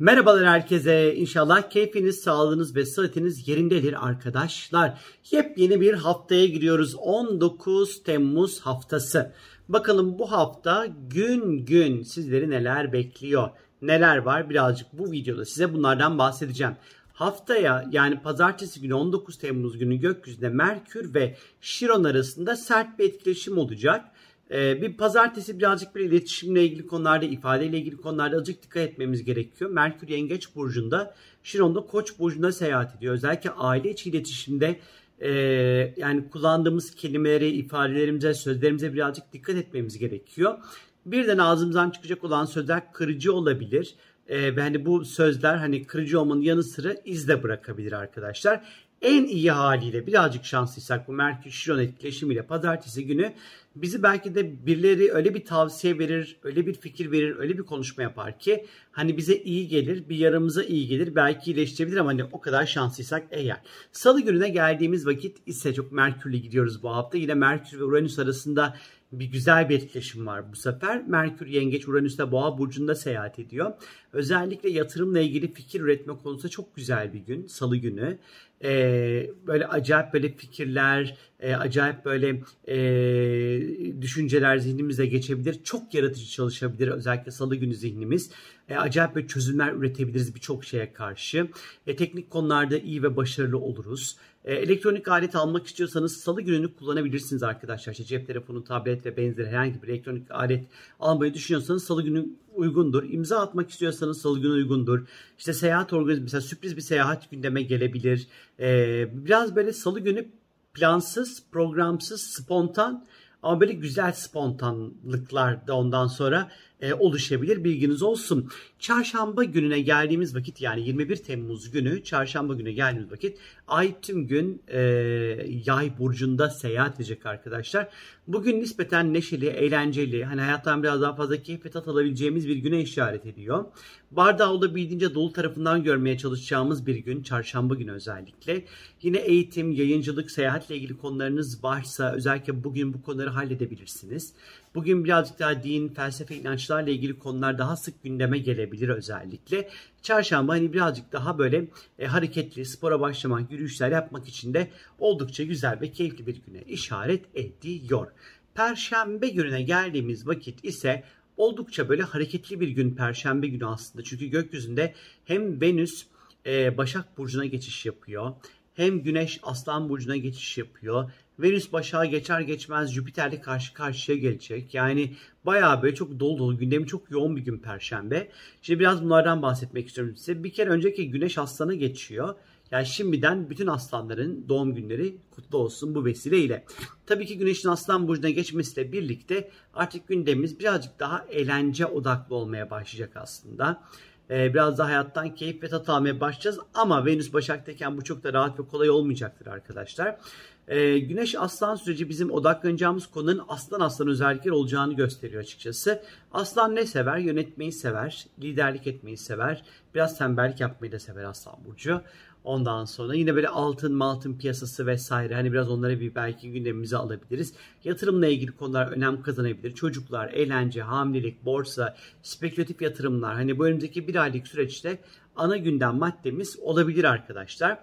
Merhabalar herkese. İnşallah keyfiniz, sağlığınız ve sıhhatiniz yerindedir arkadaşlar. Yepyeni bir haftaya giriyoruz. 19 Temmuz haftası. Bakalım bu hafta gün gün sizleri neler bekliyor? Neler var? Birazcık bu videoda size bunlardan bahsedeceğim. Haftaya yani pazartesi günü 19 Temmuz günü gökyüzünde Merkür ve Şiron arasında sert bir etkileşim olacak. Ee, bir pazartesi birazcık bir iletişimle ilgili konularda, ifadeyle ilgili konularda azıcık dikkat etmemiz gerekiyor. Merkür Yengeç Burcu'nda, Şiron da Koç Burcu'nda seyahat ediyor. Özellikle aile içi iletişimde e, yani kullandığımız kelimelere, ifadelerimize, sözlerimize birazcık dikkat etmemiz gerekiyor. Birden ağzımızdan çıkacak olan sözler kırıcı olabilir. E, hani bu sözler hani kırıcı olmanın yanı sıra iz de bırakabilir arkadaşlar en iyi haliyle birazcık şanslıysak bu Merkür Şiron etkileşimiyle pazartesi günü bizi belki de birileri öyle bir tavsiye verir, öyle bir fikir verir, öyle bir konuşma yapar ki hani bize iyi gelir, bir yaramıza iyi gelir, belki iyileştirebilir ama hani o kadar şanslıysak eğer. Salı gününe geldiğimiz vakit ise çok Merkür'le gidiyoruz bu hafta. Yine Merkür ve Uranüs arasında bir güzel bir etkileşim var bu sefer. Merkür Yengeç Uranüs'te Boğa burcunda seyahat ediyor. Özellikle yatırımla ilgili fikir üretme konusunda çok güzel bir gün, salı günü. Ee, böyle acayip böyle fikirler, e, acayip böyle e, düşünceler zihnimize geçebilir. Çok yaratıcı çalışabilir özellikle salı günü zihnimiz. E, acayip böyle çözümler üretebiliriz birçok şeye karşı. E, teknik konularda iyi ve başarılı oluruz. E, elektronik alet almak istiyorsanız salı gününü kullanabilirsiniz arkadaşlar. İşte cep telefonu, tablet ve benzeri herhangi bir elektronik alet almayı düşünüyorsanız salı günü uygundur. İmza atmak istiyorsanız salı günü uygundur. İşte seyahat organizm mesela sürpriz bir seyahat gündeme gelebilir. E, biraz böyle salı günü plansız, programsız, spontan ama böyle güzel spontanlıklar da ondan sonra e, oluşabilir. Bilginiz olsun. Çarşamba gününe geldiğimiz vakit yani 21 Temmuz günü çarşamba günü geldiğimiz vakit ay tüm gün e, yay burcunda seyahat edecek arkadaşlar. Bugün nispeten neşeli, eğlenceli, hani hayattan biraz daha fazla keyif ve tat alabileceğimiz bir güne işaret ediyor. Bardağı olabildiğince dolu tarafından görmeye çalışacağımız bir gün, çarşamba günü özellikle. Yine eğitim, yayıncılık, seyahatle ilgili konularınız varsa özellikle bugün bu konuları halledebilirsiniz. Bugün birazcık daha din, felsefe, inançlarla ilgili konular daha sık gündeme gelebilir özellikle. Çarşamba hani birazcık daha böyle e, hareketli, spora başlamak, yürüyüşler yapmak için de oldukça güzel ve keyifli bir güne işaret ediyor. Perşembe gününe geldiğimiz vakit ise oldukça böyle hareketli bir gün Perşembe günü aslında. Çünkü gökyüzünde hem Venüs e, Başak Burcu'na geçiş yapıyor. Hem Güneş Aslan Burcu'na geçiş yapıyor. Venüs Başak'a geçer geçmez Jüpiter'le karşı karşıya gelecek. Yani bayağı böyle çok dolu dolu gündemi çok yoğun bir gün Perşembe. Şimdi biraz bunlardan bahsetmek istiyorum size. Bir kere önceki Güneş Aslan'a geçiyor. Yani şimdiden bütün aslanların doğum günleri kutlu olsun bu vesileyle. Tabii ki Güneş'in Aslan Burcu'na geçmesiyle birlikte artık gündemimiz birazcık daha eğlence odaklı olmaya başlayacak aslında. Ee, biraz daha hayattan keyif ve tat almaya başlayacağız. Ama Venüs Başak'tayken bu çok da rahat ve kolay olmayacaktır arkadaşlar. Ee, Güneş Aslan süreci bizim odaklanacağımız konunun aslan aslan özellikler olacağını gösteriyor açıkçası. Aslan ne sever? Yönetmeyi sever, liderlik etmeyi sever, biraz tembellik yapmayı da sever Aslan Burcu. Ondan sonra yine böyle altın maltın piyasası vesaire hani biraz onları bir belki gündemimize alabiliriz. Yatırımla ilgili konular önem kazanabilir. Çocuklar, eğlence, hamilelik, borsa, spekülatif yatırımlar hani bu önümüzdeki bir aylık süreçte ana gündem maddemiz olabilir arkadaşlar.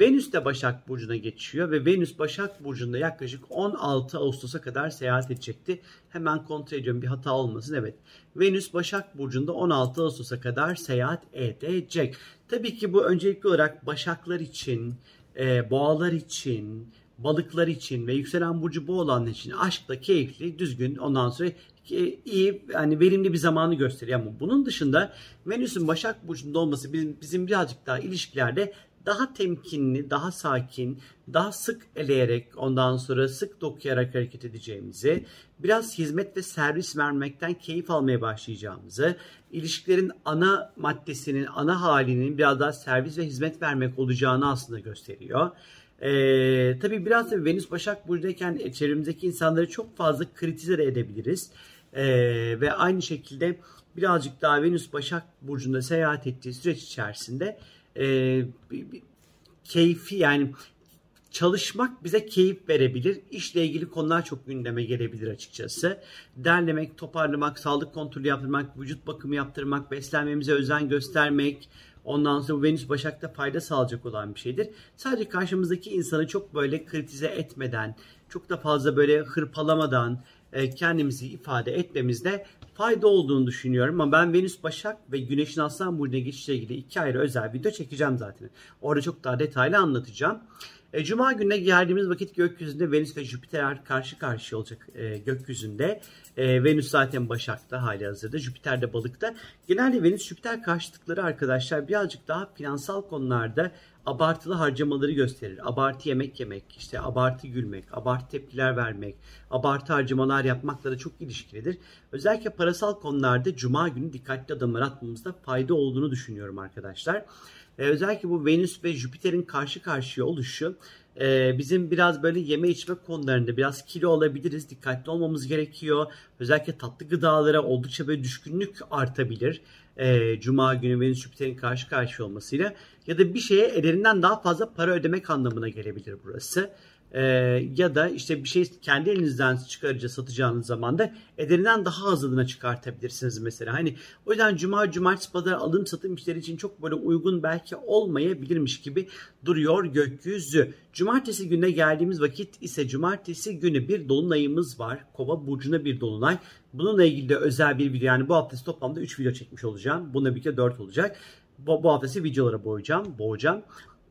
Venüs de Başak Burcu'na geçiyor ve Venüs Başak Burcu'nda yaklaşık 16 Ağustos'a kadar seyahat edecekti. Hemen kontrol ediyorum bir hata olmasın. Evet Venüs Başak Burcu'nda 16 Ağustos'a kadar seyahat edecek. Tabii ki bu öncelikli olarak Başaklar için, e, boğalar için, balıklar için ve yükselen burcu bu için aşkla keyifli, düzgün ondan sonra iyi yani verimli bir zamanı gösteriyor ama bunun dışında Venüs'ün Başak Burcu'nda olması bizim, bizim birazcık daha ilişkilerde daha temkinli, daha sakin, daha sık eleyerek ondan sonra sık dokuyarak hareket edeceğimizi, biraz hizmet ve servis vermekten keyif almaya başlayacağımızı, ilişkilerin ana maddesinin, ana halinin biraz daha servis ve hizmet vermek olacağını aslında gösteriyor. Ee, tabii biraz da Venüs Başak Burcu'dayken çevremizdeki insanları çok fazla kritize edebiliriz. Ee, ve aynı şekilde birazcık daha Venüs Başak Burcu'nda seyahat ettiği süreç içerisinde e, keyfi yani Çalışmak bize keyif verebilir. İşle ilgili konular çok gündeme gelebilir açıkçası. Derlemek, toparlamak, sağlık kontrolü yaptırmak, vücut bakımı yaptırmak, beslenmemize özen göstermek, Ondan sonra bu Venüs Başak'ta fayda sağlayacak olan bir şeydir. Sadece karşımızdaki insanı çok böyle kritize etmeden, çok da fazla böyle hırpalamadan kendimizi ifade etmemizde fayda olduğunu düşünüyorum. Ama ben Venüs Başak ve Güneş'in Aslan Burcu'na geçişle ilgili iki ayrı özel video çekeceğim zaten. Orada çok daha detaylı anlatacağım. E, Cuma gününe geldiğimiz vakit gökyüzünde Venüs ve Jüpiter karşı karşıya olacak e, gökyüzünde. E, Venüs zaten Başak'ta hali hazırda. Jüpiter de Balık'ta. Genelde Venüs-Jüpiter karşıtlıkları arkadaşlar birazcık daha finansal konularda abartılı harcamaları gösterir. Abartı yemek yemek, işte abartı gülmek, abartı tepkiler vermek, abartı harcamalar yapmakla da çok ilişkilidir. Özellikle parasal konularda Cuma günü dikkatli adımlar atmamızda fayda olduğunu düşünüyorum arkadaşlar. Ee, özellikle bu Venüs ve Jüpiter'in karşı karşıya oluşu e, bizim biraz böyle yeme içme konularında biraz kilo olabiliriz. Dikkatli olmamız gerekiyor. Özellikle tatlı gıdalara oldukça böyle düşkünlük artabilir. E, Cuma günü Venüs Jüpiter'in karşı karşıya olmasıyla ya da bir şeye ederinden daha fazla para ödemek anlamına gelebilir burası e, ya da işte bir şey kendi elinizden çıkarıcı satacağınız zaman da ederinden daha azalığına çıkartabilirsiniz mesela. Hani o yüzden cuma, cumartesi, pazar alım satım işleri için çok böyle uygun belki olmayabilirmiş gibi duruyor gökyüzü. Cumartesi gününe geldiğimiz vakit ise cumartesi günü bir dolunayımız var. Kova burcuna bir dolunay. Bununla ilgili de özel bir video yani bu haftası toplamda 3 video çekmiş olacağım. Bununla birlikte 4 olacak. Bu, bu haftası videolara boğacağım. boğacağım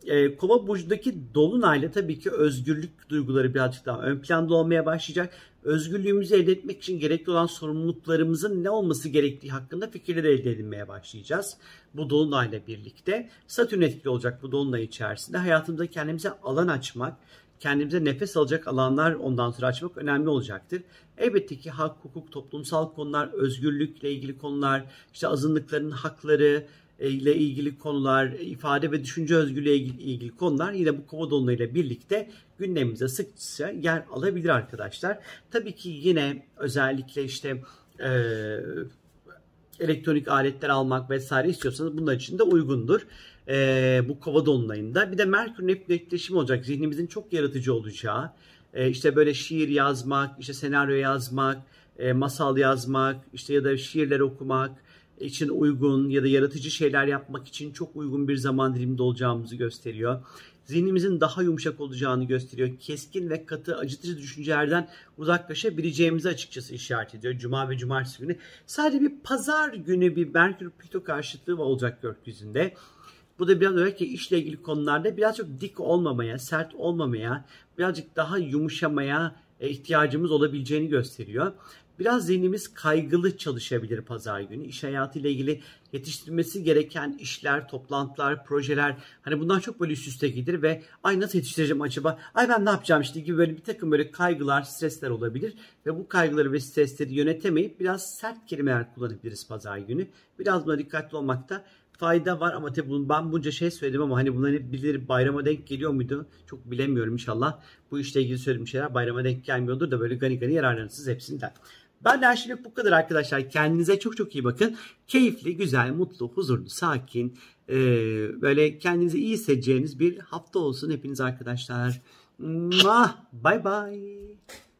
e, Kova burcundaki dolunayla tabii ki özgürlük duyguları birazcık daha ön planda olmaya başlayacak. Özgürlüğümüzü elde etmek için gerekli olan sorumluluklarımızın ne olması gerektiği hakkında fikirleri elde edinmeye başlayacağız. Bu dolunayla birlikte Satürn etkili olacak bu dolunay içerisinde. Hayatımızda kendimize alan açmak, kendimize nefes alacak alanlar ondan sonra açmak önemli olacaktır. Elbette ki hak, hukuk, toplumsal konular, özgürlükle ilgili konular, işte azınlıkların hakları, ile ilgili konular, ifade ve düşünce özgürlüğü ile ilgili konular yine bu kova dolunayıyla birlikte gündemimize sıkça yer alabilir arkadaşlar. Tabii ki yine özellikle işte e, elektronik aletler almak vesaire istiyorsanız bunlar için de uygundur. E, bu kova dolunayında. Bir de Merkür Neptün etkileşimi olacak. Zihnimizin çok yaratıcı olacağı. E, işte böyle şiir yazmak, işte senaryo yazmak, e, masal yazmak, işte ya da şiirler okumak, için uygun ya da yaratıcı şeyler yapmak için çok uygun bir zaman diliminde olacağımızı gösteriyor. Zihnimizin daha yumuşak olacağını gösteriyor. Keskin ve katı acıtıcı düşüncelerden uzaklaşabileceğimizi açıkçası işaret ediyor. Cuma ve cumartesi günü. Sadece bir pazar günü bir Merkür Plüto karşıtlığı olacak gökyüzünde. Bu da biraz öyle ki işle ilgili konularda biraz çok dik olmamaya, sert olmamaya, birazcık daha yumuşamaya e, ihtiyacımız olabileceğini gösteriyor. Biraz zihnimiz kaygılı çalışabilir pazar günü. İş hayatıyla ilgili yetiştirmesi gereken işler, toplantılar, projeler hani bunlar çok böyle üst üste gelir ve ay nasıl yetiştireceğim acaba? Ay ben ne yapacağım işte gibi böyle bir takım böyle kaygılar, stresler olabilir ve bu kaygıları ve stresleri yönetemeyip biraz sert kelimeler kullanabiliriz pazar günü. Biraz buna dikkatli olmakta fayda var ama tabii ben bunca şey söyledim ama hani bunların hep bilir bayrama denk geliyor muydu? Çok bilemiyorum inşallah. Bu işle ilgili söylediğim şeyler bayrama denk gelmiyordur da böyle gani gani yararlanırsınız hepsinden. Ben de şimdilik bu kadar arkadaşlar. Kendinize çok çok iyi bakın. Keyifli, güzel, mutlu, huzurlu, sakin, e, böyle kendinizi iyi hissedeceğiniz bir hafta olsun hepiniz arkadaşlar. Bye bye.